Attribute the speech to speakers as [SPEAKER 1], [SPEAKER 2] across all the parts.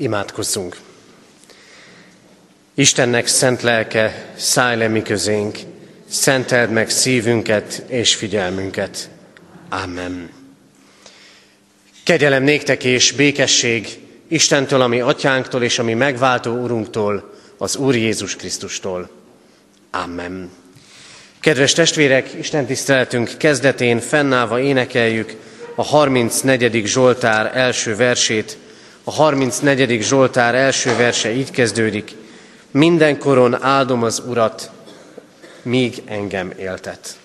[SPEAKER 1] Imádkozzunk! Istennek szent lelke, szállj le mi közénk, szenteld meg szívünket és figyelmünket. Amen. Kegyelem néktek és békesség Istentől, ami atyánktól és ami megváltó Urunktól, az Úr Jézus Krisztustól. Amen. Kedves testvérek, Isten tiszteletünk kezdetén fennállva énekeljük a 34. Zsoltár első versét, a 34. Zsoltár első verse így kezdődik. Mindenkoron áldom az Urat, míg engem éltet.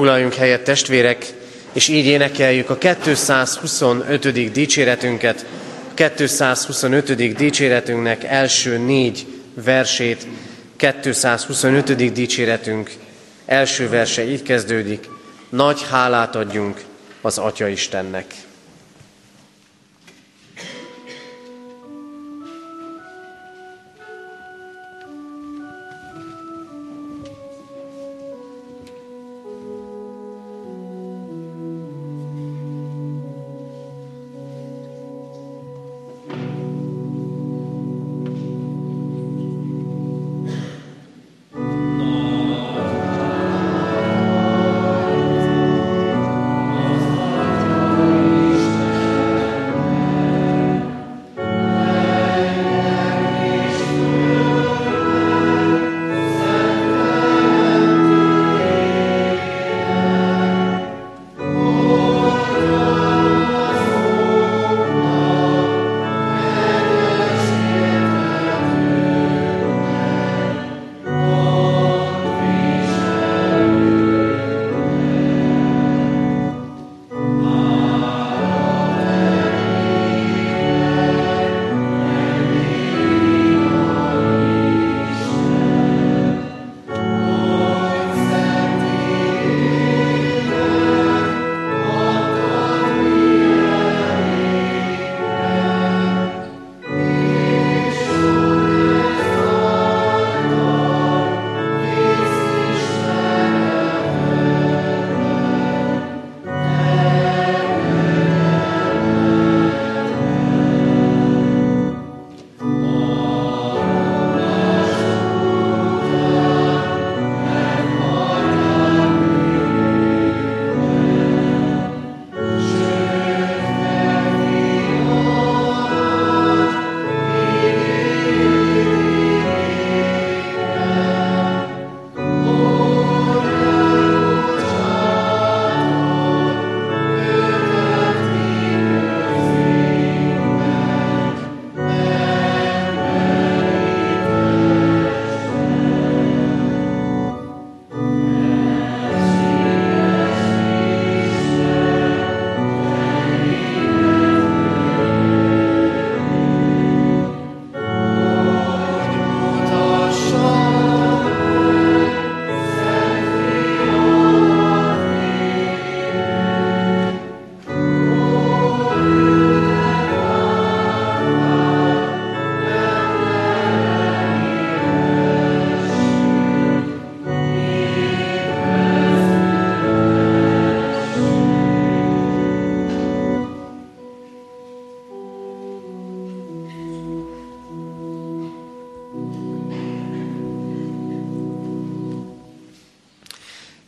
[SPEAKER 1] Foglaljunk helyet testvérek, és így énekeljük a 225. dicséretünket, a 225. dicséretünknek első négy versét, 225. dicséretünk első verse így kezdődik, nagy hálát adjunk az Atya Istennek.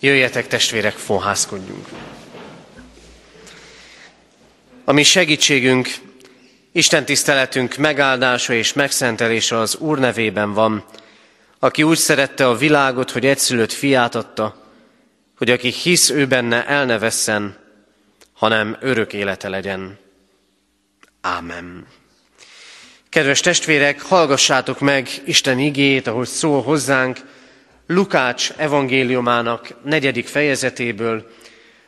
[SPEAKER 1] Jöjjetek testvérek, fonhászkodjunk. A mi segítségünk, Isten tiszteletünk megáldása és megszentelése az Úr nevében van, aki úgy szerette a világot, hogy egyszülött fiát adta, hogy aki hisz ő benne, el ne vesszen, hanem örök élete legyen. Ámen. Kedves testvérek, hallgassátok meg Isten igéjét, ahogy szól hozzánk, Lukács evangéliumának negyedik fejezetéből,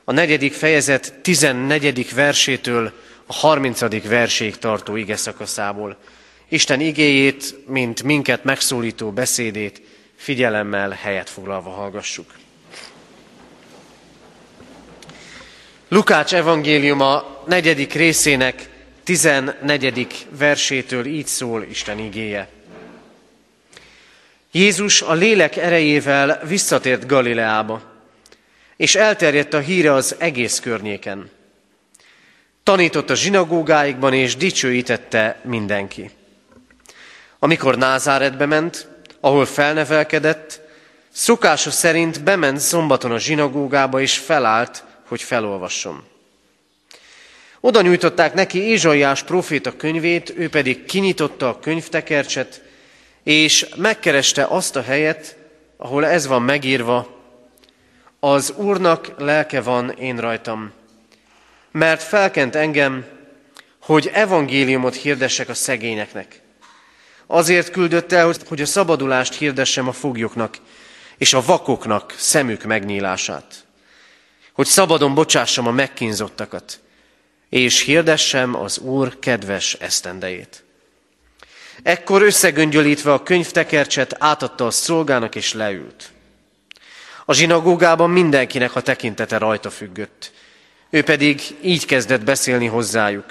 [SPEAKER 1] a negyedik fejezet tizennegyedik versétől a harmincadik verséig tartó ige szakaszából. Isten igéjét, mint minket megszólító beszédét figyelemmel helyet foglalva hallgassuk. Lukács evangéliuma negyedik részének tizennegyedik versétől így szól Isten igéje. Jézus a lélek erejével visszatért Galileába, és elterjedt a híre az egész környéken. Tanított a zsinagógáikban, és dicsőítette mindenki. Amikor Názáretbe ment, ahol felnevelkedett, szokása szerint bement szombaton a zsinagógába, és felállt, hogy felolvasson. Oda nyújtották neki Ézsaiás proféta könyvét, ő pedig kinyitotta a könyvtekercset, és megkereste azt a helyet, ahol ez van megírva, az Úrnak lelke van én rajtam, mert felkent engem, hogy evangéliumot hirdessek a szegényeknek. Azért küldött el, hogy a szabadulást hirdessem a foglyoknak, és a vakoknak szemük megnyílását. Hogy szabadon bocsássam a megkínzottakat, és hirdessem az Úr kedves esztendejét. Ekkor összegöngyölítve a könyvtekercset átadta a szolgának és leült. A zsinagógában mindenkinek a tekintete rajta függött. Ő pedig így kezdett beszélni hozzájuk.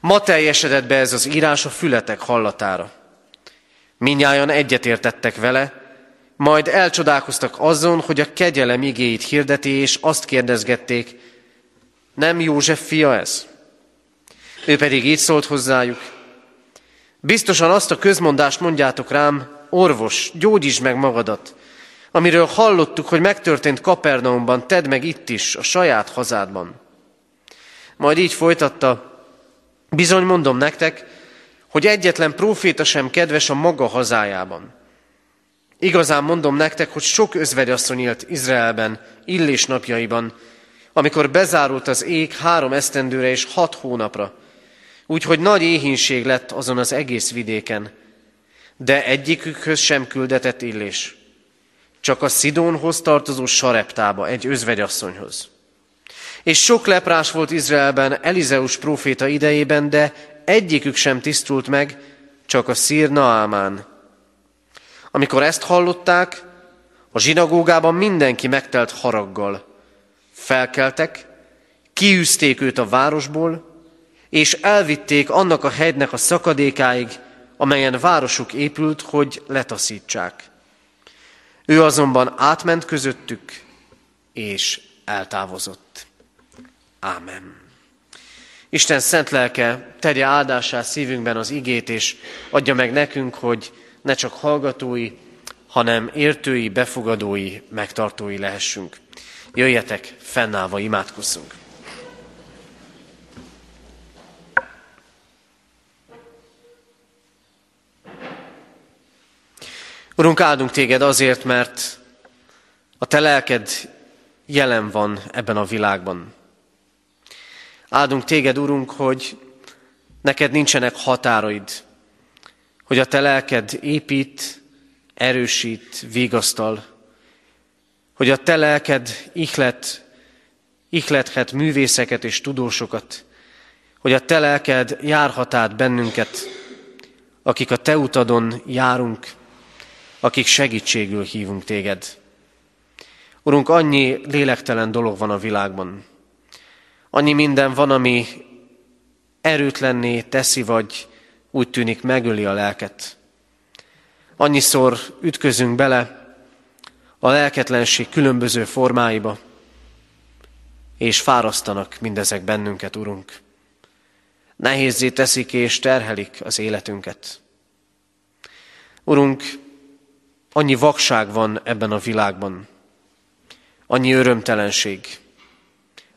[SPEAKER 1] Ma teljesedett be ez az írás a fületek hallatára. Minnyáján egyetértettek vele, majd elcsodálkoztak azon, hogy a kegyelem igéit hirdeti, és azt kérdezgették, nem József fia ez? Ő pedig így szólt hozzájuk, Biztosan azt a közmondást mondjátok rám, orvos, gyógyítsd meg magadat, amiről hallottuk, hogy megtörtént Kapernaumban, tedd meg itt is, a saját hazádban. Majd így folytatta, bizony mondom nektek, hogy egyetlen próféta sem kedves a maga hazájában. Igazán mondom nektek, hogy sok özvegyasszony élt Izraelben, illés napjaiban, amikor bezárult az ég három esztendőre és hat hónapra, úgyhogy nagy éhínség lett azon az egész vidéken, de egyikükhöz sem küldetett illés, csak a Szidónhoz tartozó Sareptába, egy özvegyasszonyhoz. És sok leprás volt Izraelben Elizeus próféta idejében, de egyikük sem tisztult meg, csak a szír Naámán. Amikor ezt hallották, a zsinagógában mindenki megtelt haraggal. Felkeltek, kiűzték őt a városból, és elvitték annak a hegynek a szakadékáig, amelyen városuk épült, hogy letaszítsák. Ő azonban átment közöttük, és eltávozott. Ámen. Isten szent lelke tegye áldását szívünkben az igét, és adja meg nekünk, hogy ne csak hallgatói, hanem értői, befogadói, megtartói lehessünk. Jöjjetek, fennállva imádkozzunk. Urunk, áldunk téged azért, mert a te lelked jelen van ebben a világban. Áldunk téged, Urunk, hogy neked nincsenek határaid, hogy a te lelked épít, erősít, vigasztal, hogy a te lelked ihlet, ihlethet művészeket és tudósokat, hogy a te lelked járhat át bennünket, akik a te utadon járunk, akik segítségül hívunk téged. Urunk, annyi lélektelen dolog van a világban. Annyi minden van, ami erőtlenné teszi, vagy úgy tűnik megöli a lelket. Annyiszor ütközünk bele a lelketlenség különböző formáiba, és fárasztanak mindezek bennünket, Urunk. Nehézzé teszik és terhelik az életünket. Urunk, Annyi vakság van ebben a világban. annyi örömtelenség,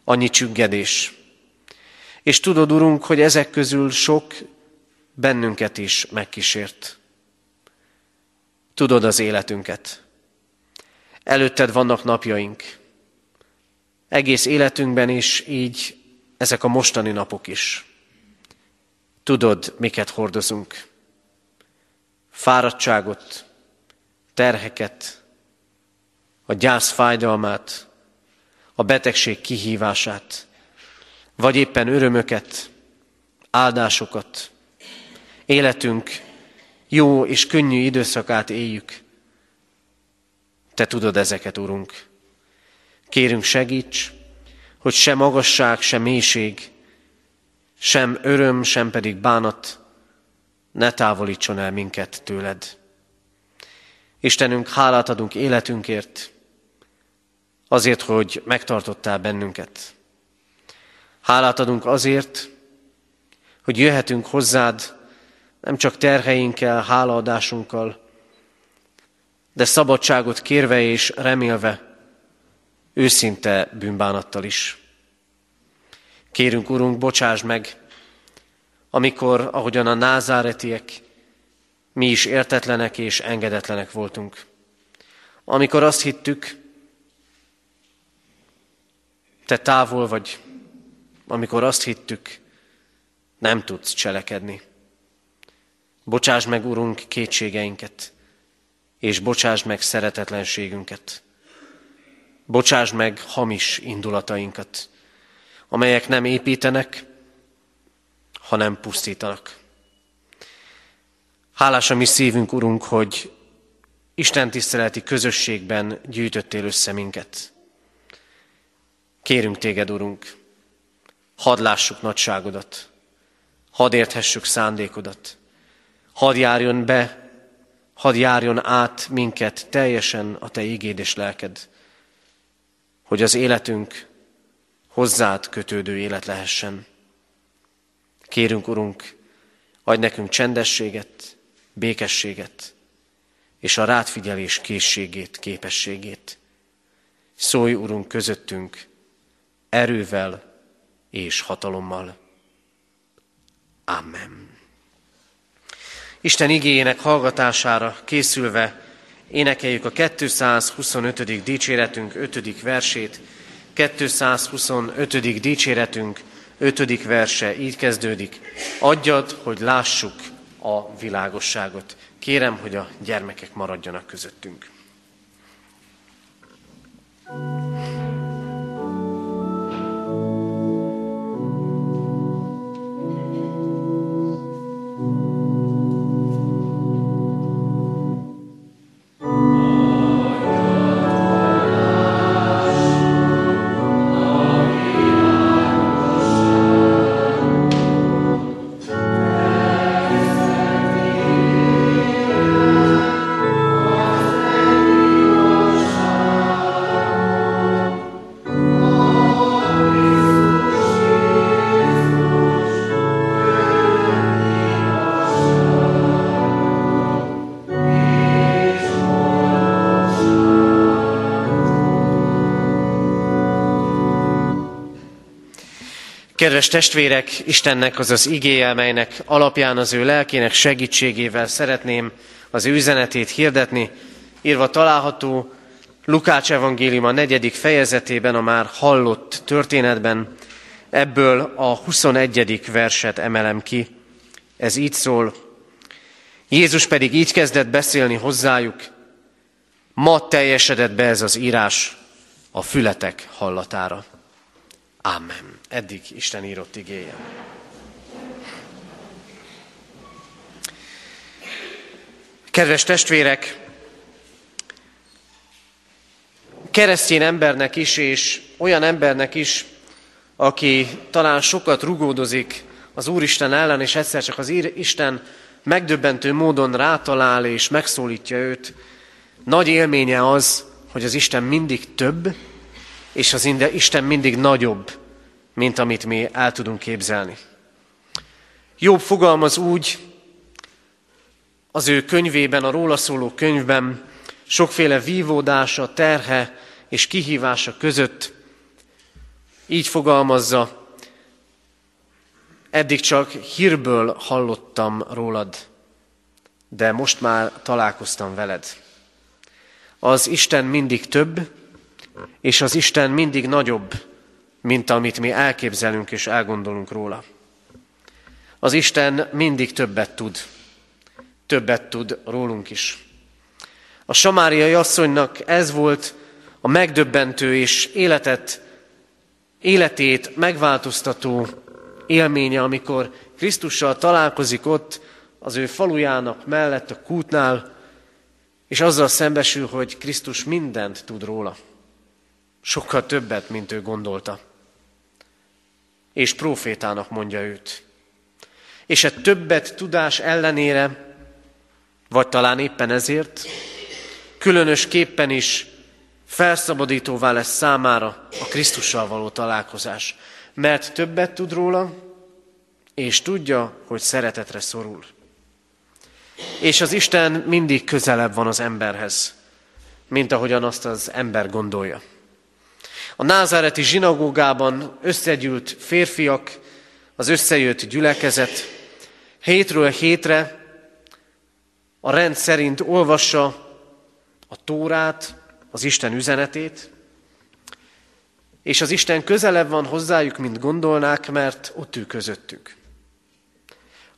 [SPEAKER 1] annyi csüggedés. És tudod, Urunk, hogy ezek közül sok bennünket is megkísért. Tudod az életünket. Előtted vannak napjaink. Egész életünkben is így ezek a mostani napok is. Tudod, miket hordozunk. Fáradtságot, terheket, a gyász fájdalmát, a betegség kihívását, vagy éppen örömöket, áldásokat, életünk jó és könnyű időszakát éljük. Te tudod ezeket, Urunk. Kérünk segíts, hogy se magasság, se mélység, sem öröm, sem pedig bánat ne távolítson el minket tőled. Istenünk, hálát adunk életünkért, azért, hogy megtartottál bennünket. Hálát adunk azért, hogy jöhetünk hozzád, nem csak terheinkkel, hálaadásunkkal, de szabadságot kérve és remélve, őszinte bűnbánattal is. Kérünk, Urunk, bocsáss meg, amikor, ahogyan a názáretiek, mi is értetlenek és engedetlenek voltunk. Amikor azt hittük, te távol vagy, amikor azt hittük, nem tudsz cselekedni. Bocsáss meg, Urunk, kétségeinket, és bocsáss meg szeretetlenségünket. Bocsáss meg hamis indulatainkat, amelyek nem építenek, hanem pusztítanak. Hálás a mi szívünk, Urunk, hogy Isten tiszteleti közösségben gyűjtöttél össze minket. Kérünk téged, Urunk, hadd lássuk nagyságodat, hadd érthessük szándékodat, hadd járjon be, hadd járjon át minket teljesen a Te ígéd és lelked, hogy az életünk hozzád kötődő élet lehessen. Kérünk, Urunk, adj nekünk csendességet, békességet, és a rátfigyelés készségét, képességét. Szólj, Urunk, közöttünk erővel és hatalommal. Amen. Isten igényének hallgatására készülve énekeljük a 225. dicséretünk 5. versét. 225. dicséretünk 5. verse így kezdődik. Adjad, hogy lássuk a világosságot. Kérem, hogy a gyermekek maradjanak közöttünk. Kedves testvérek, Istennek az az igéje, melynek alapján az ő lelkének segítségével szeretném az ő üzenetét hirdetni, írva található Lukács evangélium a negyedik fejezetében, a már hallott történetben, ebből a 21. verset emelem ki. Ez így szól. Jézus pedig így kezdett beszélni hozzájuk, ma teljesedett be ez az írás a fületek hallatára. Amen. Eddig Isten írott igéje. Kedves testvérek, keresztény embernek is, és olyan embernek is, aki talán sokat rugódozik az Úristen ellen, és egyszer csak az Isten megdöbbentő módon rátalál és megszólítja őt, nagy élménye az, hogy az Isten mindig több, és az Isten mindig nagyobb, mint amit mi el tudunk képzelni. Jobb fogalmaz úgy, az ő könyvében, a róla szóló könyvben, sokféle vívódása, terhe és kihívása között így fogalmazza, eddig csak hírből hallottam rólad, de most már találkoztam veled. Az Isten mindig több, és az Isten mindig nagyobb, mint amit mi elképzelünk és elgondolunk róla. Az Isten mindig többet tud, többet tud rólunk is. A samáriai asszonynak ez volt a megdöbbentő és életet, életét megváltoztató élménye, amikor Krisztussal találkozik ott az ő falujának mellett a kútnál, és azzal szembesül, hogy Krisztus mindent tud róla. Sokkal többet, mint ő gondolta. És profétának mondja őt. És egy többet tudás ellenére, vagy talán éppen ezért, különösképpen is felszabadítóvá lesz számára a Krisztussal való találkozás. Mert többet tud róla, és tudja, hogy szeretetre szorul. És az Isten mindig közelebb van az emberhez, mint ahogyan azt az ember gondolja. A názáreti zsinagógában összegyűlt férfiak, az összejött gyülekezet hétről hétre a rend szerint olvassa a Tórát, az Isten üzenetét, és az Isten közelebb van hozzájuk, mint gondolnák, mert ott ül közöttük.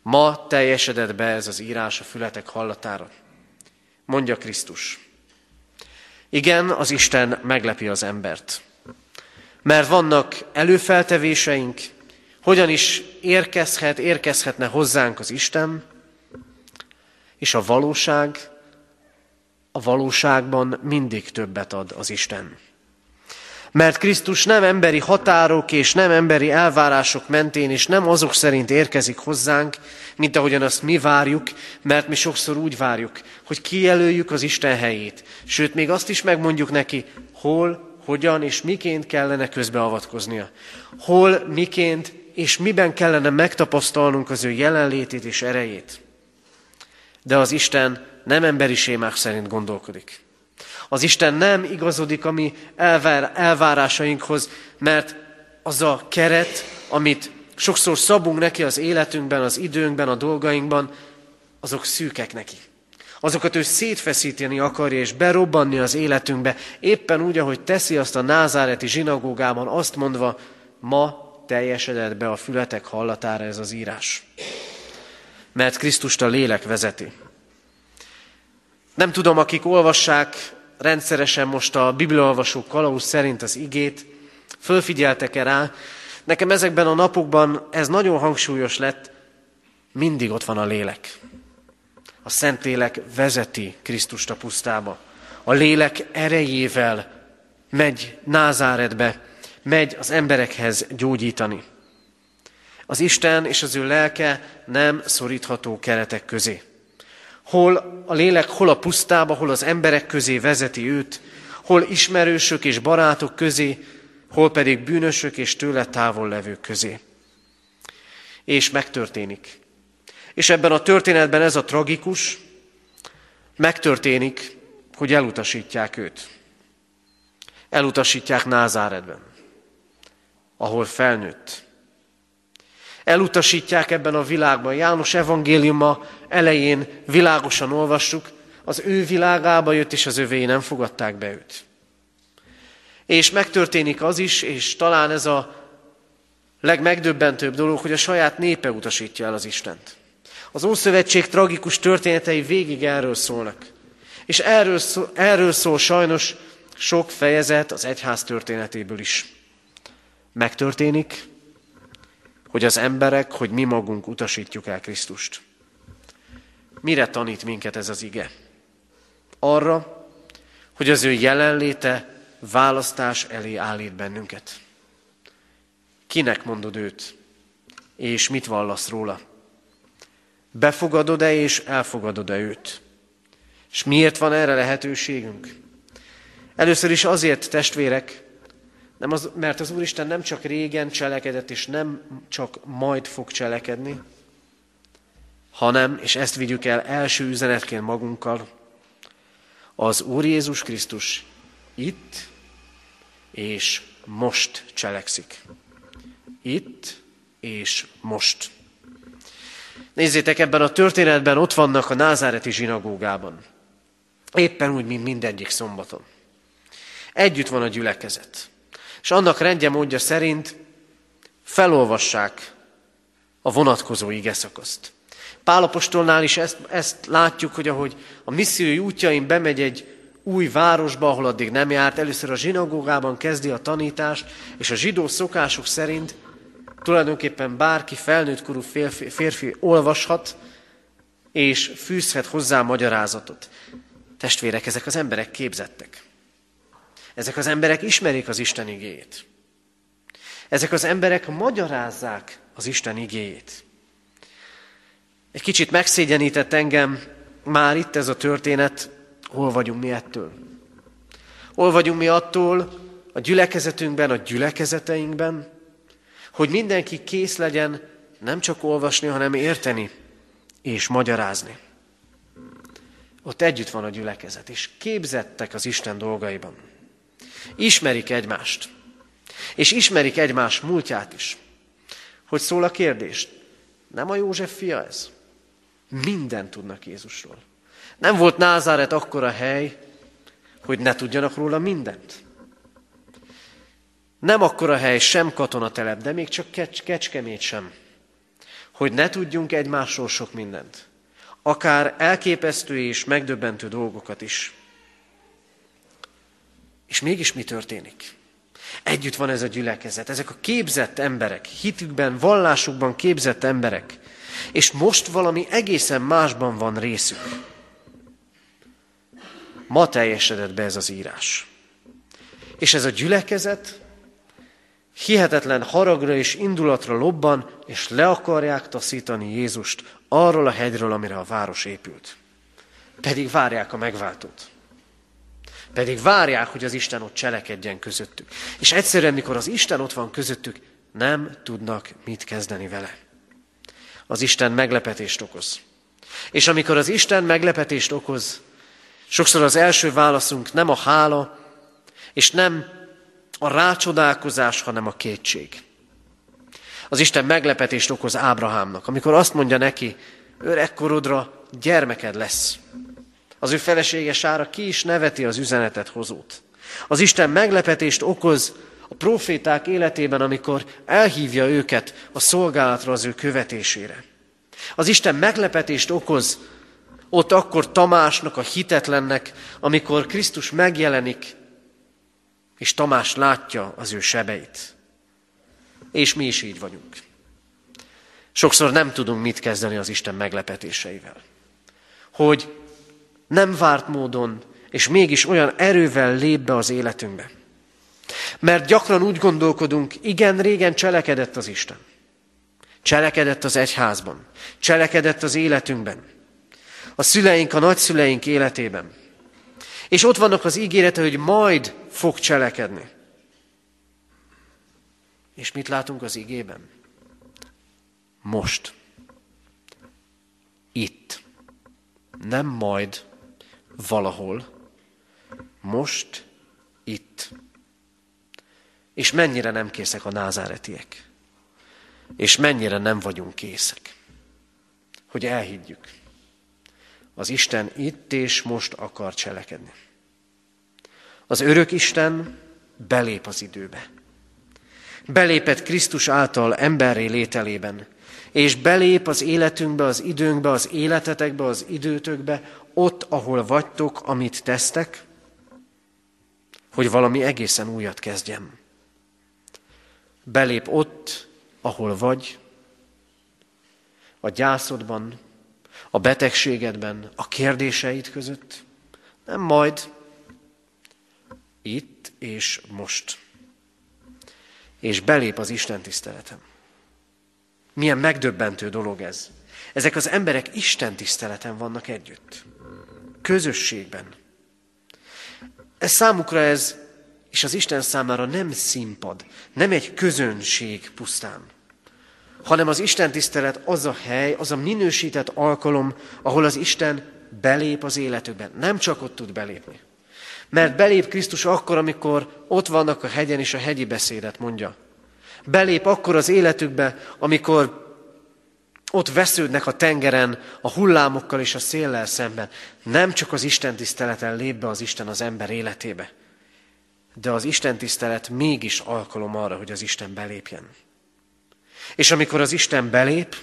[SPEAKER 1] Ma teljesedett be ez az írás a fületek hallatára. Mondja Krisztus. Igen, az Isten meglepi az embert. Mert vannak előfeltevéseink, hogyan is érkezhet, érkezhetne hozzánk az Isten, és a valóság, a valóságban mindig többet ad az Isten. Mert Krisztus nem emberi határok és nem emberi elvárások mentén, és nem azok szerint érkezik hozzánk, mint ahogyan azt mi várjuk, mert mi sokszor úgy várjuk, hogy kijelöljük az Isten helyét. Sőt, még azt is megmondjuk neki, hol, hogyan és miként kellene közbeavatkoznia. Hol, miként és miben kellene megtapasztalnunk az ő jelenlétét és erejét. De az Isten nem emberi sémák szerint gondolkodik. Az Isten nem igazodik a mi elvár, elvárásainkhoz, mert az a keret, amit sokszor szabunk neki az életünkben, az időnkben, a dolgainkban, azok szűkek neki. Azokat ő szétfeszíteni akarja és berobbanni az életünkbe, éppen úgy, ahogy teszi azt a názáreti zsinagógában, azt mondva, ma teljesedett be a fületek hallatára ez az írás. Mert Krisztust a lélek vezeti. Nem tudom, akik olvassák rendszeresen most a bibliaolvasó kalauz szerint az igét, fölfigyeltek-e rá, nekem ezekben a napokban ez nagyon hangsúlyos lett, mindig ott van a lélek. A Szentlélek vezeti Krisztust a pusztába. A lélek erejével megy Názáretbe, megy az emberekhez gyógyítani. Az Isten és az ő lelke nem szorítható keretek közé. Hol a lélek, hol a pusztába, hol az emberek közé vezeti őt, hol ismerősök és barátok közé, hol pedig bűnösök és tőle távol levők közé. És megtörténik. És ebben a történetben ez a tragikus, megtörténik, hogy elutasítják őt. Elutasítják Názáredben, ahol felnőtt. Elutasítják ebben a világban. János evangéliuma elején világosan olvassuk, az ő világába jött, és az övéi nem fogadták be őt. És megtörténik az is, és talán ez a legmegdöbbentőbb dolog, hogy a saját népe utasítja el az Istent. Az Ószövetség tragikus történetei végig erről szólnak. És erről szól, erről szól sajnos sok fejezet az egyház történetéből is. Megtörténik, hogy az emberek, hogy mi magunk utasítjuk el Krisztust. Mire tanít minket ez az ige? Arra, hogy az ő jelenléte választás elé állít bennünket. Kinek mondod őt, és mit vallasz róla? Befogadod-e és elfogadod-e őt? És miért van erre lehetőségünk? Először is azért, testvérek, nem az, mert az Úristen nem csak régen cselekedett, és nem csak majd fog cselekedni, hanem, és ezt vigyük el első üzenetként magunkkal, az Úr Jézus Krisztus itt és most cselekszik. Itt és most. Nézzétek, ebben a történetben ott vannak a názáreti zsinagógában. Éppen úgy, mint mindegyik szombaton. Együtt van a gyülekezet. És annak rendje módja szerint felolvassák a vonatkozó igeszakaszt. Pálapostolnál is ezt, ezt látjuk, hogy ahogy a missziói útjain bemegy egy új városba, ahol addig nem járt, először a zsinagógában kezdi a tanítást, és a zsidó szokások szerint tulajdonképpen bárki felnőtt korú férfi, férfi olvashat, és fűzhet hozzá magyarázatot. Testvérek, ezek az emberek képzettek. Ezek az emberek ismerik az Isten igéjét. Ezek az emberek magyarázzák az Isten igéjét. Egy kicsit megszégyenített engem már itt ez a történet, hol vagyunk mi ettől. Hol vagyunk mi attól a gyülekezetünkben, a gyülekezeteinkben, hogy mindenki kész legyen nem csak olvasni, hanem érteni és magyarázni. Ott együtt van a gyülekezet, és képzettek az Isten dolgaiban. Ismerik egymást, és ismerik egymás múltját is. Hogy szól a kérdés? Nem a József fia ez? Minden tudnak Jézusról. Nem volt Názáret akkora hely, hogy ne tudjanak róla mindent. Nem akkora hely sem katonatelep, de még csak kecs- kecskemét sem, hogy ne tudjunk egymásról sok mindent. Akár elképesztő és megdöbbentő dolgokat is. És mégis mi történik? Együtt van ez a gyülekezet, ezek a képzett emberek, hitükben, vallásukban képzett emberek, és most valami egészen másban van részük. Ma teljesedett be ez az írás. És ez a gyülekezet hihetetlen haragra és indulatra lobban, és le akarják taszítani Jézust arról a hegyről, amire a város épült. Pedig várják a megváltót. Pedig várják, hogy az Isten ott cselekedjen közöttük. És egyszerűen, mikor az Isten ott van közöttük, nem tudnak mit kezdeni vele. Az Isten meglepetést okoz. És amikor az Isten meglepetést okoz, sokszor az első válaszunk nem a hála, és nem a rácsodálkozás, hanem a kétség. Az Isten meglepetést okoz Ábrahámnak, amikor azt mondja neki, öregkorodra gyermeked lesz. Az ő felesége Sára ki is neveti az üzenetet hozót. Az Isten meglepetést okoz a proféták életében, amikor elhívja őket a szolgálatra az ő követésére. Az Isten meglepetést okoz ott akkor Tamásnak, a hitetlennek, amikor Krisztus megjelenik, és Tamás látja az ő sebeit. És mi is így vagyunk. Sokszor nem tudunk mit kezdeni az Isten meglepetéseivel. Hogy nem várt módon, és mégis olyan erővel lép be az életünkbe. Mert gyakran úgy gondolkodunk, igen, régen cselekedett az Isten. Cselekedett az egyházban. Cselekedett az életünkben. A szüleink, a nagyszüleink életében. És ott vannak az ígérete, hogy majd fog cselekedni. És mit látunk az igében? Most. Itt. Nem majd valahol. Most. Itt. És mennyire nem készek a názáretiek. És mennyire nem vagyunk készek, hogy elhiggyük. Az Isten itt és most akar cselekedni. Az örök Isten belép az időbe. Belépett Krisztus által emberré lételében, és belép az életünkbe, az időnkbe, az életetekbe, az időtökbe, ott, ahol vagytok, amit tesztek, hogy valami egészen újat kezdjem. Belép ott, ahol vagy, a gyászodban, a betegségedben, a kérdéseid között, nem majd, itt és most. És belép az Isten tiszteletem. Milyen megdöbbentő dolog ez. Ezek az emberek Isten tiszteleten vannak együtt. Közösségben. Ez számukra ez, és az Isten számára nem színpad, nem egy közönség pusztán, hanem az Isten tisztelet az a hely, az a minősített alkalom, ahol az Isten belép az életükben. Nem csak ott tud belépni,
[SPEAKER 2] Mert belép Krisztus akkor, amikor ott vannak a hegyen, és a hegyi beszédet mondja. Belép akkor az életükbe, amikor ott vesződnek a tengeren, a hullámokkal és a széllel szemben. Nem csak az Isten tiszteleten lép be az Isten az ember életébe, de az Isten tisztelet mégis alkalom arra, hogy az Isten belépjen. És amikor az Isten belép,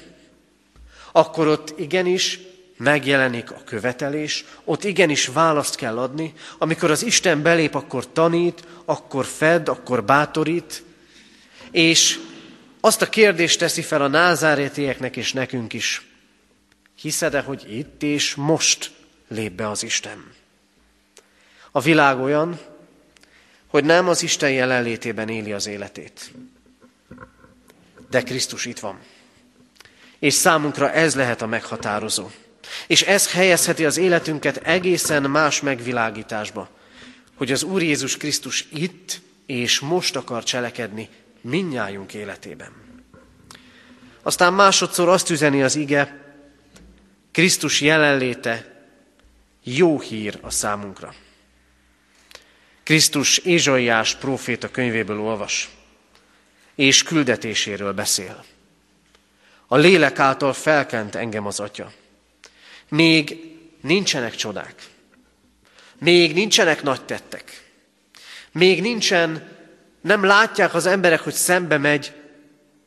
[SPEAKER 2] akkor ott igenis megjelenik a követelés, ott igenis választ kell adni. Amikor az Isten belép, akkor tanít, akkor fed, akkor bátorít, és azt a kérdést teszi fel a názárétieknek és nekünk is. Hiszed-e, hogy itt és most lép be az Isten? A világ olyan, hogy nem az Isten jelenlétében éli az életét. De Krisztus itt van. És számunkra ez lehet a meghatározó. És ez helyezheti az életünket egészen más megvilágításba, hogy az Úr Jézus Krisztus itt és most akar cselekedni minnyájunk életében. Aztán másodszor azt üzeni az ige, Krisztus jelenléte jó hír a számunkra. Krisztus Ézsaiás próféta könyvéből olvas, és küldetéséről beszél. A lélek által felkent engem az atya. Még nincsenek csodák. Még nincsenek nagy tettek. Még nincsen nem látják az emberek, hogy szembe megy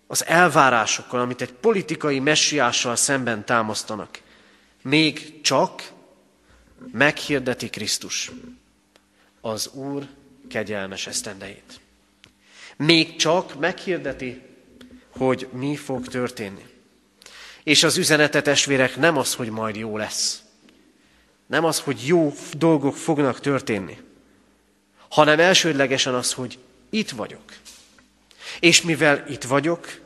[SPEAKER 2] az elvárásokkal, amit egy politikai messiással szemben támasztanak. Még csak meghirdeti Krisztus az Úr kegyelmes esztendejét. Még csak meghirdeti, hogy mi fog történni. És az üzenete testvérek nem az, hogy majd jó lesz. Nem az, hogy jó dolgok fognak történni, hanem elsődlegesen az, hogy itt vagyok. És mivel itt vagyok,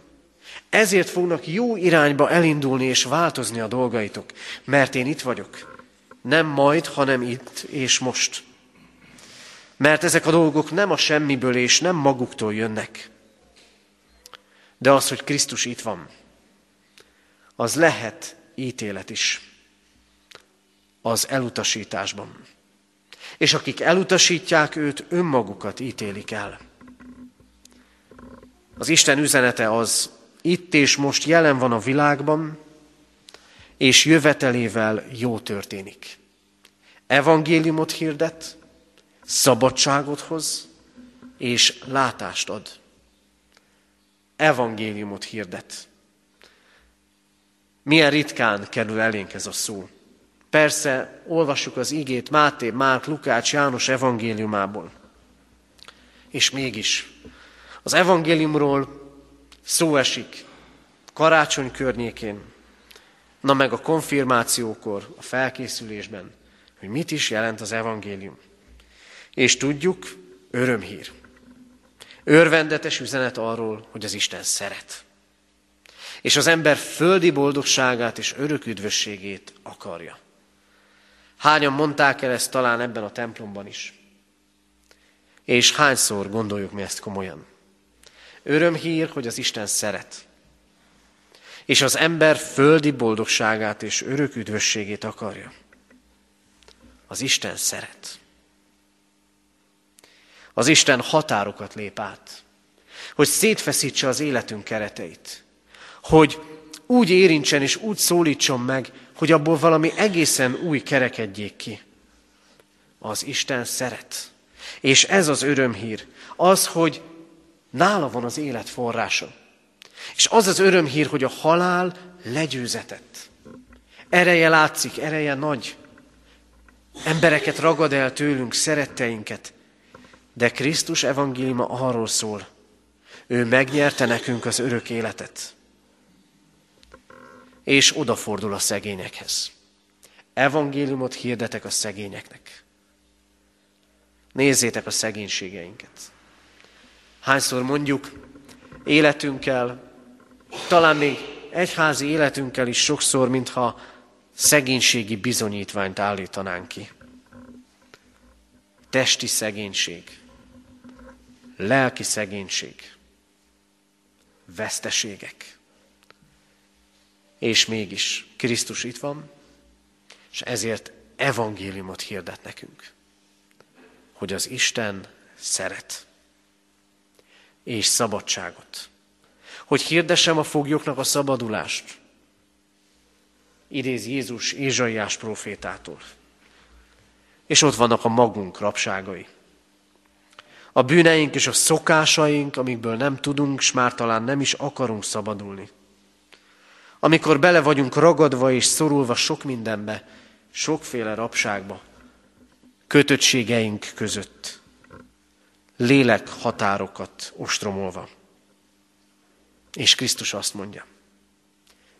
[SPEAKER 2] ezért fognak jó irányba elindulni és változni a dolgaitok, mert én itt vagyok. Nem majd, hanem itt és most. Mert ezek a dolgok nem a semmiből és nem maguktól jönnek. De az, hogy Krisztus itt van, az lehet ítélet is az elutasításban. És akik elutasítják őt, önmagukat ítélik el. Az Isten üzenete az itt és most jelen van a világban, és jövetelével jó történik. Evangéliumot hirdet, szabadságot hoz, és látást ad. Evangéliumot hirdet. Milyen ritkán kerül elénk ez a szó. Persze, olvassuk az igét Máté, Márk, Lukács, János evangéliumából. És mégis az evangéliumról szó esik karácsony környékén, na meg a konfirmációkor, a felkészülésben, hogy mit is jelent az evangélium. És tudjuk, örömhír. Örvendetes üzenet arról, hogy az Isten szeret. És az ember földi boldogságát és örök üdvösségét akarja. Hányan mondták el ezt talán ebben a templomban is? És hányszor gondoljuk mi ezt komolyan? Örömhír, hogy az Isten szeret. És az ember földi boldogságát és örök üdvösségét akarja. Az Isten szeret. Az Isten határokat lép át, hogy szétfeszítse az életünk kereteit, hogy úgy érintsen és úgy szólítson meg, hogy abból valami egészen új kerekedjék ki. Az Isten szeret. És ez az örömhír, az, hogy Nála van az élet forrása. És az az örömhír, hogy a halál legyőzetett. Ereje látszik, ereje nagy. Embereket ragad el tőlünk, szeretteinket. De Krisztus evangéliuma arról szól. Ő megnyerte nekünk az örök életet. És odafordul a szegényekhez. Evangéliumot hirdetek a szegényeknek. Nézzétek a szegénységeinket. Hányszor mondjuk életünkkel, talán még egyházi életünkkel is sokszor, mintha szegénységi bizonyítványt állítanánk ki. Testi szegénység, lelki szegénység, veszteségek. És mégis Krisztus itt van, és ezért evangéliumot hirdet nekünk. hogy az Isten szeret. És szabadságot. Hogy hirdessem a foglyoknak a szabadulást. Idéz Jézus Ézsaiás profétától. És ott vannak a magunk rabságai. A bűneink és a szokásaink, amikből nem tudunk, s már talán nem is akarunk szabadulni. Amikor bele vagyunk ragadva és szorulva sok mindenbe, sokféle rabságba, kötöttségeink között, lélek határokat ostromolva. És Krisztus azt mondja,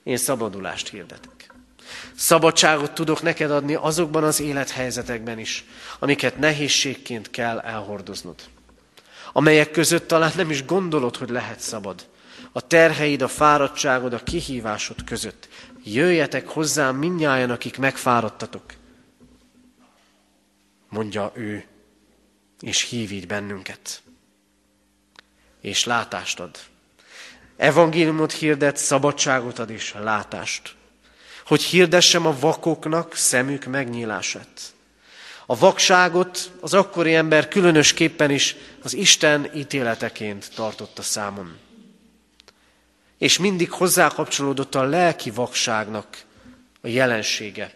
[SPEAKER 2] én szabadulást hirdetek. Szabadságot tudok neked adni azokban az élethelyzetekben is, amiket nehézségként kell elhordoznod. Amelyek között talán nem is gondolod, hogy lehet szabad. A terheid, a fáradtságod, a kihívásod között. Jöjjetek hozzám mindnyájan, akik megfáradtatok. Mondja ő, és hív így bennünket. És látást ad. Evangéliumot hirdet, szabadságot ad és látást. Hogy hirdessem a vakoknak szemük megnyílását. A vakságot az akkori ember különösképpen is az Isten ítéleteként tartotta számon. És mindig hozzákapcsolódott a lelki vakságnak a jelensége.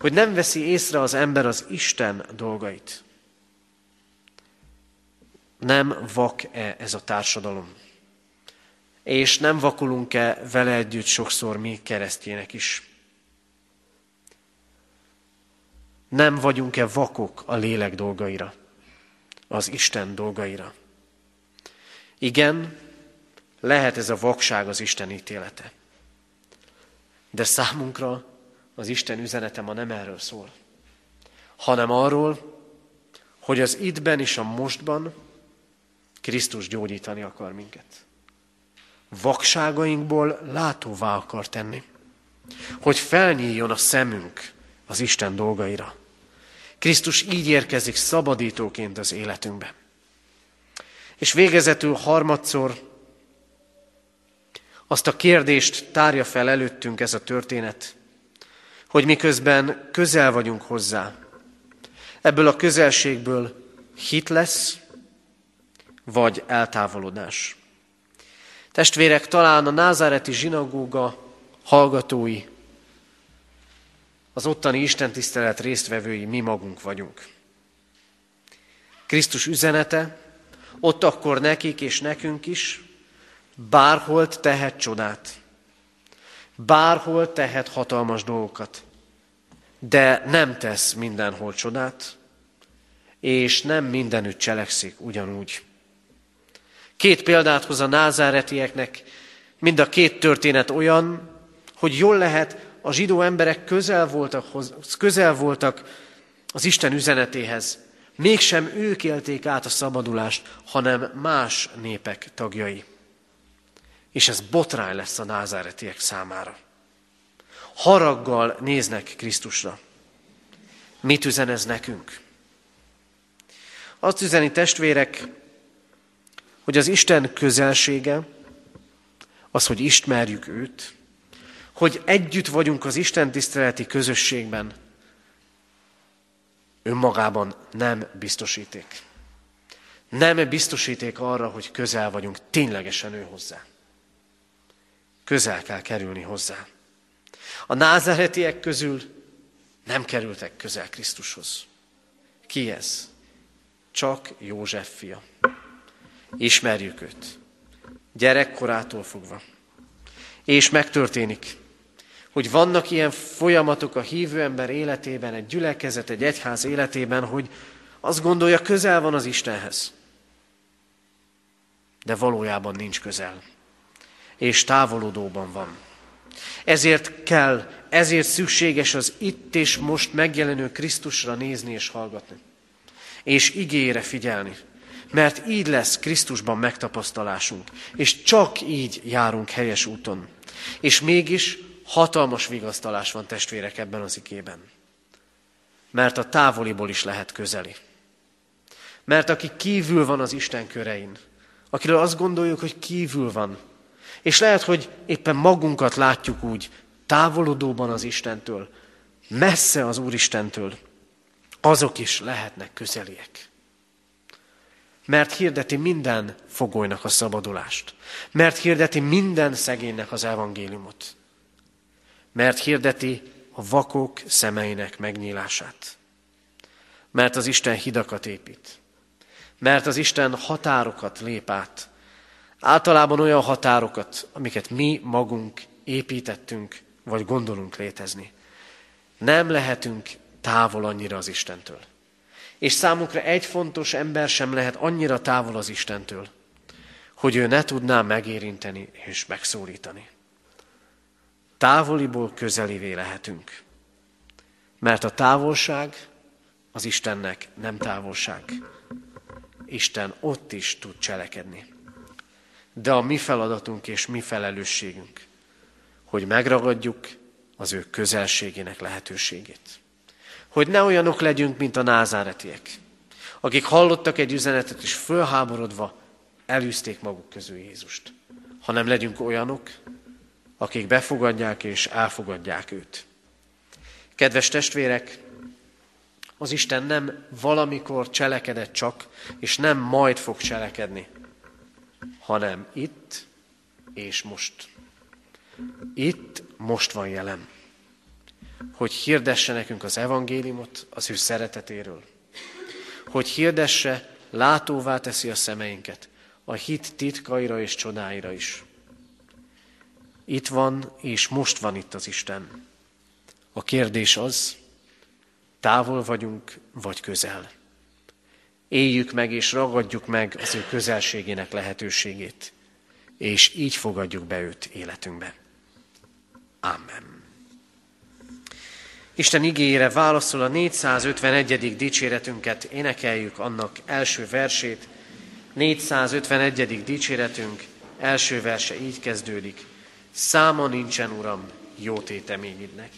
[SPEAKER 2] Hogy nem veszi észre az ember az Isten dolgait. Nem vak-e ez a társadalom? És nem vakulunk-e vele együtt sokszor mi keresztjének is? Nem vagyunk-e vakok a lélek dolgaira, az Isten dolgaira? Igen, lehet ez a vakság az Isten ítélete. De számunkra az Isten üzenete ma nem erről szól, hanem arról, hogy az ittben és a mostban Krisztus gyógyítani akar minket. Vakságainkból látóvá akar tenni, hogy felnyíljon a szemünk az Isten dolgaira. Krisztus így érkezik szabadítóként az életünkbe. És végezetül harmadszor azt a kérdést tárja fel előttünk ez a történet, hogy miközben közel vagyunk hozzá, ebből a közelségből hit lesz, vagy eltávolodás. Testvérek, talán a názáreti zsinagóga hallgatói az ottani istentisztelet résztvevői mi magunk vagyunk. Krisztus üzenete ott akkor nekik és nekünk is, bárhol tehet csodát, bárhol tehet hatalmas dolgokat, de nem tesz mindenhol csodát, és nem mindenütt cselekszik ugyanúgy. Két példát hoz a názáretieknek, mind a két történet olyan, hogy jól lehet a zsidó emberek közel voltak, közel voltak az Isten üzenetéhez. Mégsem ők élték át a szabadulást, hanem más népek tagjai. És ez botrány lesz a názáretiek számára. Haraggal néznek Krisztusra. Mit üzen ez nekünk? Azt üzeni testvérek, hogy az Isten közelsége, az, hogy ismerjük őt, hogy együtt vagyunk az Isten tiszteleti közösségben, önmagában nem biztosíték. Nem biztosíték arra, hogy közel vagyunk ténylegesen ő hozzá. Közel kell kerülni hozzá. A názeretiek közül nem kerültek közel Krisztushoz. Ki ez? Csak József fia. Ismerjük őt. Gyerekkorától fogva. És megtörténik hogy vannak ilyen folyamatok a hívő ember életében, egy gyülekezet, egy egyház életében, hogy azt gondolja, közel van az Istenhez. De valójában nincs közel. És távolodóban van. Ezért kell, ezért szükséges az itt és most megjelenő Krisztusra nézni és hallgatni. És igére figyelni. Mert így lesz Krisztusban megtapasztalásunk. És csak így járunk helyes úton. És mégis Hatalmas vigasztalás van testvérek ebben az ikében. Mert a távoliból is lehet közeli. Mert aki kívül van az Isten körein, akiről azt gondoljuk, hogy kívül van, és lehet, hogy éppen magunkat látjuk úgy távolodóban az Istentől, messze az Úristentől, azok is lehetnek közeliek. Mert hirdeti minden fogolynak a szabadulást. Mert hirdeti minden szegénynek az evangéliumot. Mert hirdeti a vakok szemeinek megnyílását. Mert az Isten hidakat épít. Mert az Isten határokat lép át. Általában olyan határokat, amiket mi magunk építettünk, vagy gondolunk létezni. Nem lehetünk távol annyira az Istentől. És számunkra egy fontos ember sem lehet annyira távol az Istentől, hogy ő ne tudná megérinteni és megszólítani. Távoliból közelivé lehetünk. Mert a távolság az Istennek nem távolság. Isten ott is tud cselekedni. De a mi feladatunk és mi felelősségünk, hogy megragadjuk az ő közelségének lehetőségét. Hogy ne olyanok legyünk, mint a názáretiek, akik hallottak egy üzenetet, és fölháborodva elűzték maguk közül Jézust, hanem legyünk olyanok, akik befogadják és elfogadják őt. Kedves testvérek, az Isten nem valamikor cselekedett csak, és nem majd fog cselekedni, hanem itt és most. Itt most van jelen, hogy hirdesse nekünk az evangéliumot az ő szeretetéről, hogy hirdesse, látóvá teszi a szemeinket, a hit titkaira és csodáira is. Itt van, és most van itt az Isten. A kérdés az, távol vagyunk, vagy közel. Éljük meg és ragadjuk meg az ő közelségének lehetőségét, és így fogadjuk be őt életünkbe. Amen. Isten igényére válaszol a 451. dicséretünket, énekeljük annak első versét. 451. dicséretünk első verse így kezdődik. Száma nincsen, Uram, jó téteményidnek.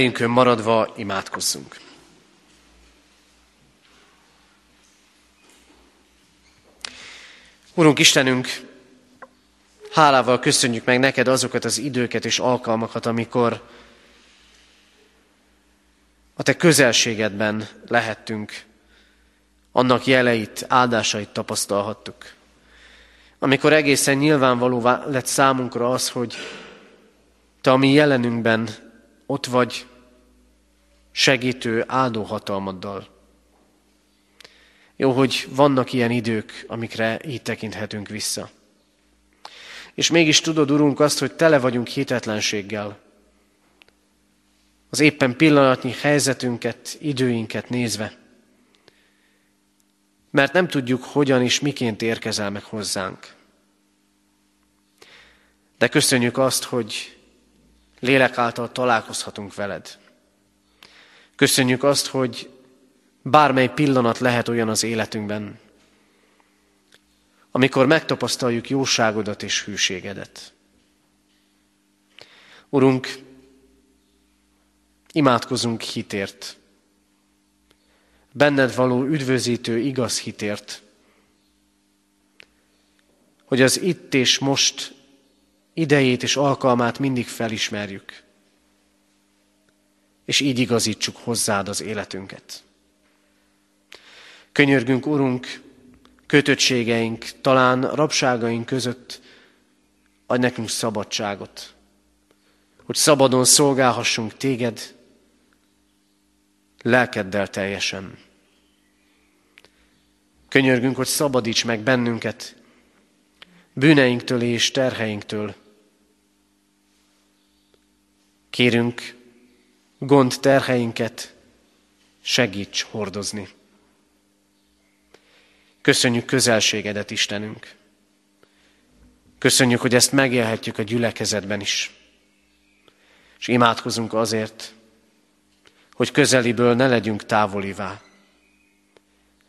[SPEAKER 2] Helyünkön maradva imádkozzunk. Urunk Istenünk, hálával köszönjük meg neked azokat az időket és alkalmakat, amikor a te közelségedben lehettünk, annak jeleit, áldásait tapasztalhattuk. Amikor egészen nyilvánvaló lett számunkra az, hogy te a mi jelenünkben ott vagy segítő, áldó hatalmaddal. Jó, hogy vannak ilyen idők, amikre így tekinthetünk vissza. És mégis tudod, Urunk, azt, hogy tele vagyunk hitetlenséggel. Az éppen pillanatnyi helyzetünket, időinket nézve. Mert nem tudjuk, hogyan és miként érkezel meg hozzánk. De köszönjük azt, hogy lélek által találkozhatunk veled. Köszönjük azt, hogy bármely pillanat lehet olyan az életünkben, amikor megtapasztaljuk jóságodat és hűségedet. Urunk, imádkozunk hitért, benned való üdvözítő igaz hitért, hogy az itt és most idejét és alkalmát mindig felismerjük és így igazítsuk hozzád az életünket. Könyörgünk, Urunk, kötöttségeink, talán rabságaink között adj nekünk szabadságot, hogy szabadon szolgálhassunk téged, lelkeddel teljesen. Könyörgünk, hogy szabadíts meg bennünket bűneinktől és terheinktől. Kérünk, gond terheinket segíts hordozni. Köszönjük közelségedet, Istenünk. Köszönjük, hogy ezt megélhetjük a gyülekezetben is. És imádkozunk azért, hogy közeliből ne legyünk távolivá.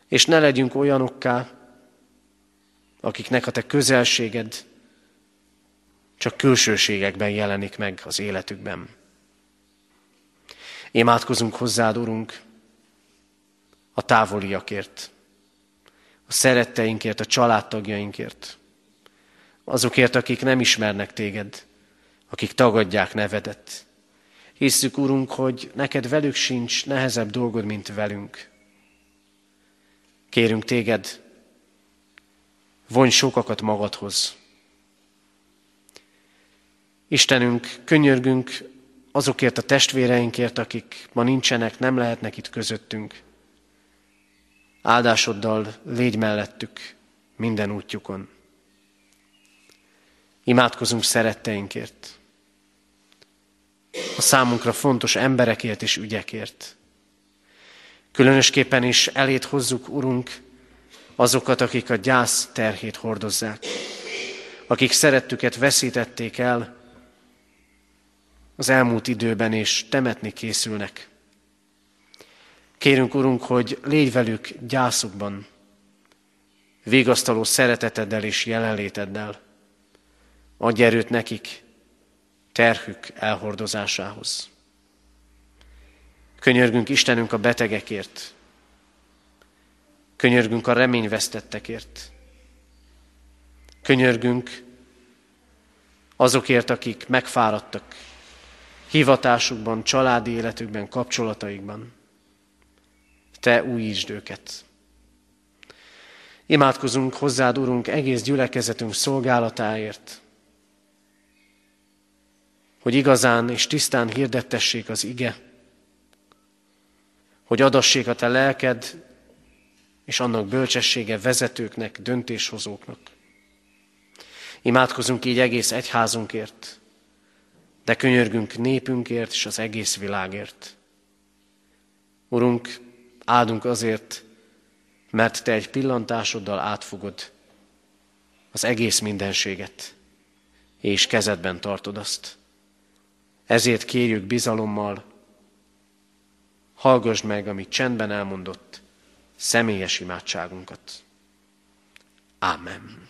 [SPEAKER 2] És ne legyünk olyanokká, akiknek a te közelséged csak külsőségekben jelenik meg az életükben. Imádkozunk hozzád, Urunk, a távoliakért, a szeretteinkért, a családtagjainkért, azokért, akik nem ismernek téged, akik tagadják nevedet. Hisszük, Urunk, hogy neked velük sincs nehezebb dolgod, mint velünk. Kérünk téged, vonj sokakat magadhoz. Istenünk, könyörgünk azokért a testvéreinkért, akik ma nincsenek, nem lehetnek itt közöttünk. Áldásoddal légy mellettük minden útjukon. Imádkozunk szeretteinkért, a számunkra fontos emberekért és ügyekért. Különösképpen is elét hozzuk, Urunk, azokat, akik a gyász terhét hordozzák, akik szerettüket veszítették el az elmúlt időben, és temetni készülnek. Kérünk, Urunk, hogy légy velük gyászukban, végasztaló szereteteddel és jelenléteddel. Adj erőt nekik terhük elhordozásához. Könyörgünk Istenünk a betegekért, könyörgünk a reményvesztettekért, könyörgünk azokért, akik megfáradtak hivatásukban, családi életükben, kapcsolataikban. Te újítsd őket. Imádkozunk hozzád, Urunk, egész gyülekezetünk szolgálatáért, hogy igazán és tisztán hirdettessék az ige, hogy adassék a te lelked és annak bölcsessége vezetőknek, döntéshozóknak. Imádkozunk így egész egyházunkért, de könyörgünk népünkért és az egész világért. Urunk, áldunk azért, mert Te egy pillantásoddal átfogod az egész mindenséget, és kezedben tartod azt. Ezért kérjük bizalommal, hallgassd meg, amit csendben elmondott, személyes imádságunkat. Amen.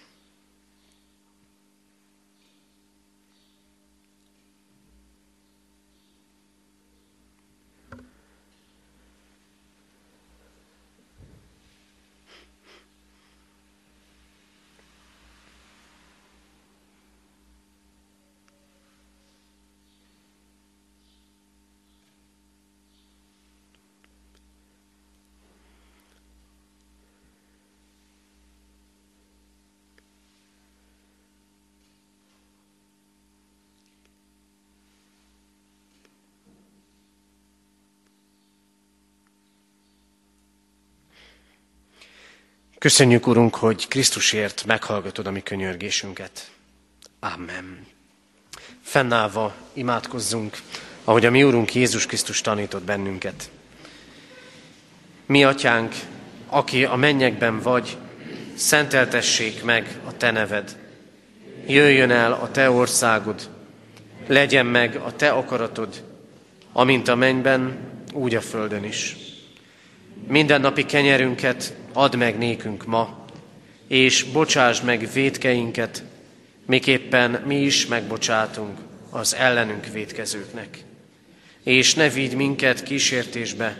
[SPEAKER 2] Köszönjük, Urunk, hogy Krisztusért meghallgatod a mi könyörgésünket. Amen. Fennállva imádkozzunk, ahogy a mi Urunk Jézus Krisztus tanított bennünket. Mi, Atyánk, aki a mennyekben vagy, szenteltessék meg a Te neved. Jöjjön el a Te országod, legyen meg a Te akaratod, amint a mennyben, úgy a földön is. Minden napi kenyerünket add meg nékünk ma, és bocsásd meg védkeinket, miképpen mi is megbocsátunk az ellenünk védkezőknek. És ne vigy minket kísértésbe,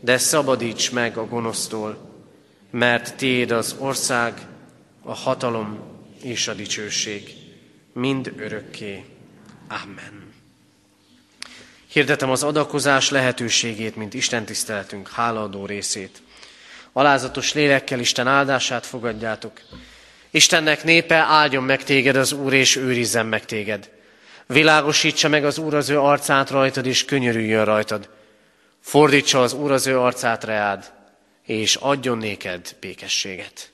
[SPEAKER 2] de szabadíts meg a gonosztól, mert Téd az ország, a hatalom és a dicsőség, mind örökké. Amen. Hirdetem az adakozás lehetőségét, mint Isten tiszteletünk hálaadó részét. Alázatos lélekkel Isten áldását fogadjátok,
[SPEAKER 1] Istennek népe, áldjon meg téged az Úr, és őrizzen meg téged. Világosítsa meg az Úr az ő arcát rajtad, és könyörüljön rajtad. Fordítsa az Úr az ő arcát reád, és adjon néked békességet.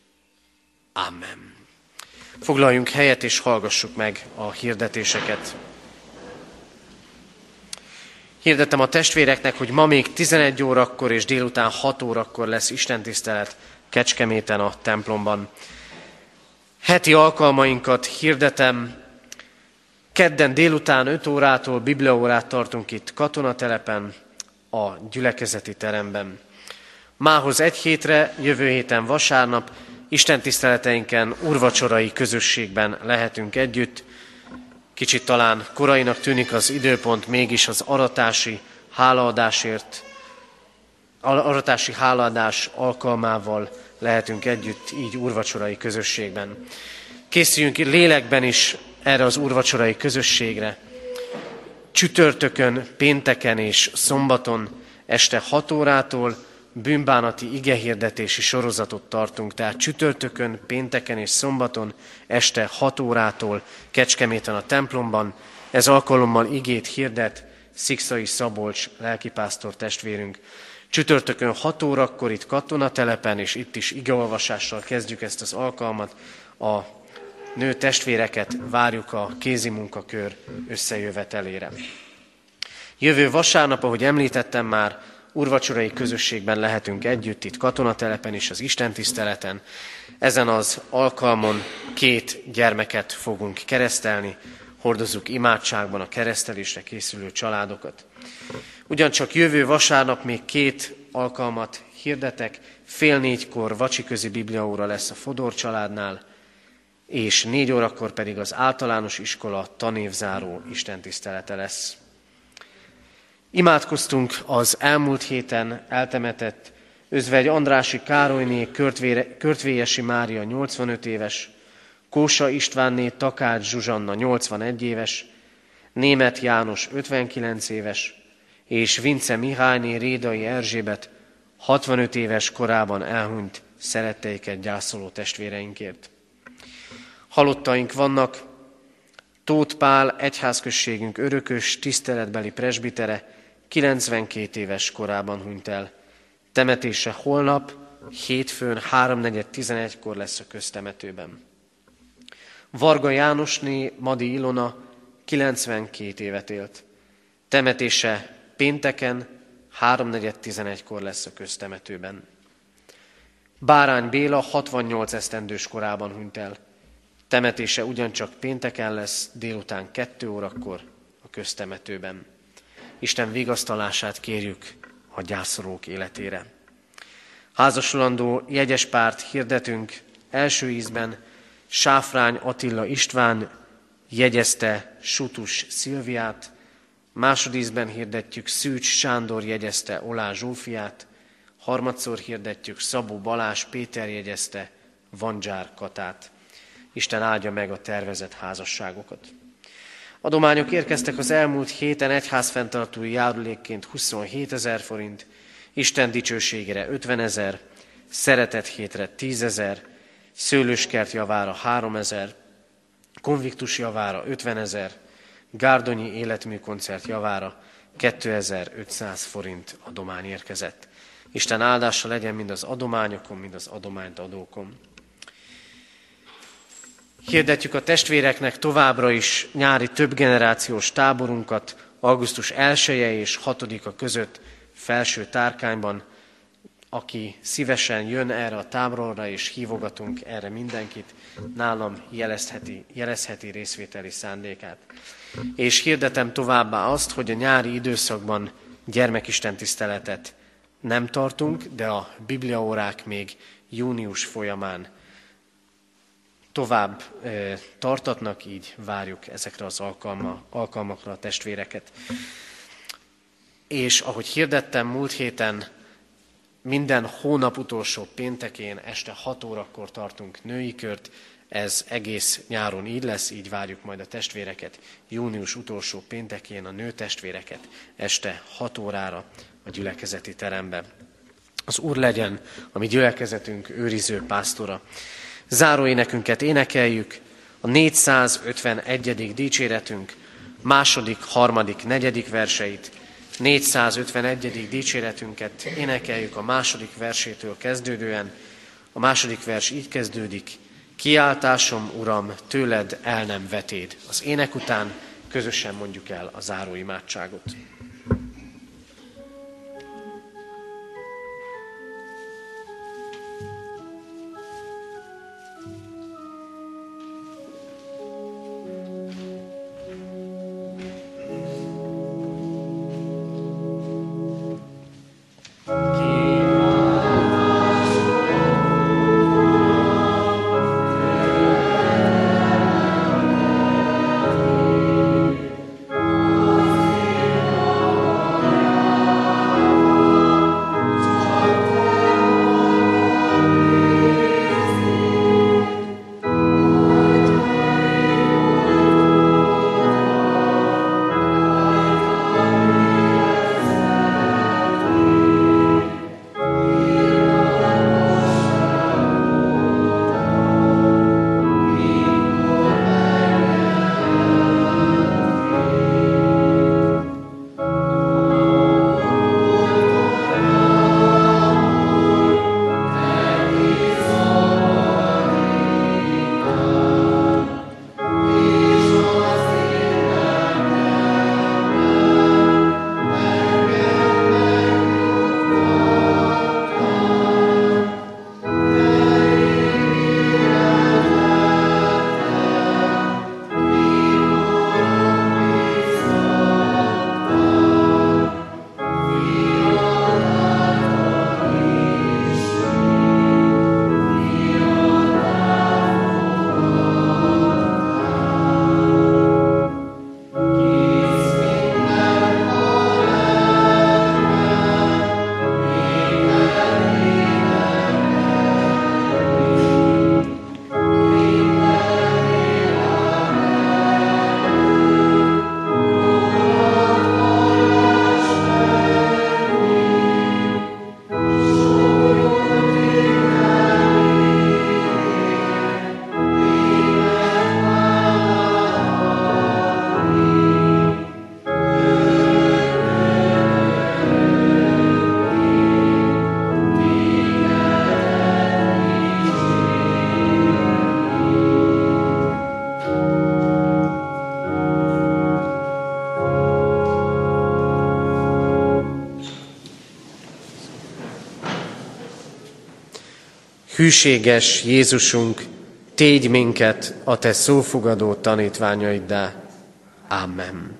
[SPEAKER 1] Amen. Foglaljunk helyet, és hallgassuk meg a hirdetéseket. Hirdettem a testvéreknek, hogy ma még 11 órakor és délután 6 órakor lesz istentisztelet Kecskeméten a templomban. Heti alkalmainkat hirdetem. Kedden délután 5 órától bibliaórát tartunk itt katonatelepen, a gyülekezeti teremben. Mához egy hétre, jövő héten vasárnap, Isten tiszteleteinken, urvacsorai közösségben lehetünk együtt. Kicsit talán korainak tűnik az időpont, mégis az aratási hálaadásért, aratási hálaadás alkalmával lehetünk együtt így úrvacsorai közösségben. Készüljünk lélekben is erre az úrvacsorai közösségre. Csütörtökön, pénteken és szombaton este 6 órától bűnbánati igehirdetési sorozatot tartunk, tehát csütörtökön, pénteken és szombaton este 6 órától Kecskeméten a templomban. Ez alkalommal igét hirdet Szikszai Szabolcs lelkipásztor testvérünk. Csütörtökön 6 órakor itt katonatelepen, és itt is igeolvasással kezdjük ezt az alkalmat. A nő testvéreket várjuk a kézi munkakör összejövetelére. Jövő vasárnap, ahogy említettem már, urvacsorai közösségben lehetünk együtt, itt katonatelepen és az Isten tiszteleten. Ezen az alkalmon két gyermeket fogunk keresztelni, hordozzuk imádságban a keresztelésre készülő családokat. Ugyancsak jövő vasárnap még két alkalmat hirdetek, fél négykor vacsiközi bibliaóra lesz a Fodor családnál, és négy órakor pedig az általános iskola tanévzáró istentisztelete lesz. Imádkoztunk az elmúlt héten eltemetett Özvegy Andrási Károlyné, Körtvélyesi Mária 85 éves, Kósa Istvánné Takács Zsuzsanna 81 éves, Német János 59 éves, és Vince Mihályné Rédai Erzsébet 65 éves korában elhunyt szeretteiket gyászoló testvéreinkért. Halottaink vannak, Tóth Pál, egyházközségünk örökös, tiszteletbeli presbitere, 92 éves korában hunyt el. Temetése holnap, hétfőn 3.4.11-kor lesz a köztemetőben. Varga Jánosné Madi Ilona 92 évet élt. Temetése pénteken 3.4.11-kor lesz a köztemetőben. Bárány Béla 68 esztendős korában hunyt el. Temetése ugyancsak pénteken lesz, délután 2 órakor a köztemetőben. Isten vigasztalását kérjük a gyászolók életére. Házasulandó jegyes párt hirdetünk első ízben Sáfrány Attila István jegyezte Sutus Szilviát, másodízben hirdetjük Szűcs Sándor jegyezte Olá Zsófiát, harmadszor hirdetjük Szabó Balás Péter jegyezte Vandzsár Katát. Isten áldja meg a tervezett házasságokat. Adományok érkeztek az elmúlt héten egyházfenntartói járulékként 27 ezer forint, Isten dicsőségére 50 ezer, szeretet hétre 10 ezer, szőlőskert javára 3 ezer, konviktus javára 50 ezer, Gárdonyi életműkoncert javára 2500 forint adomány érkezett. Isten áldása legyen mind az adományokon, mind az adományt adókon. Hirdetjük a testvéreknek továbbra is nyári többgenerációs táborunkat augusztus 1 -e és 6-a között felső tárkányban. Aki szívesen jön erre a táborra, és hívogatunk erre mindenkit, nálam jelezheti, jelezheti részvételi szándékát. És hirdetem továbbá azt, hogy a nyári időszakban gyermekistentiszteletet nem tartunk, de a bibliaórák még június folyamán tovább tartatnak, így várjuk ezekre az alkalma, alkalmakra a testvéreket. És ahogy hirdettem múlt héten, minden hónap utolsó péntekén este 6 órakor tartunk női kört, ez egész nyáron így lesz, így várjuk majd a testvéreket. Június utolsó péntekén a nő testvéreket este 6 órára a gyülekezeti teremben. Az Úr legyen a mi gyülekezetünk őriző pásztora.
[SPEAKER 2] Záróénekünket énekeljük, a 451. dicséretünk második, harmadik, negyedik verseit, 451. dicséretünket énekeljük a második versétől kezdődően. A második vers így kezdődik, Kiáltásom, Uram, tőled el nem vetéd. Az ének után közösen mondjuk el a záró imádságot. Hűséges Jézusunk, tégy minket a Te szófogadó tanítványaiddá. Amen.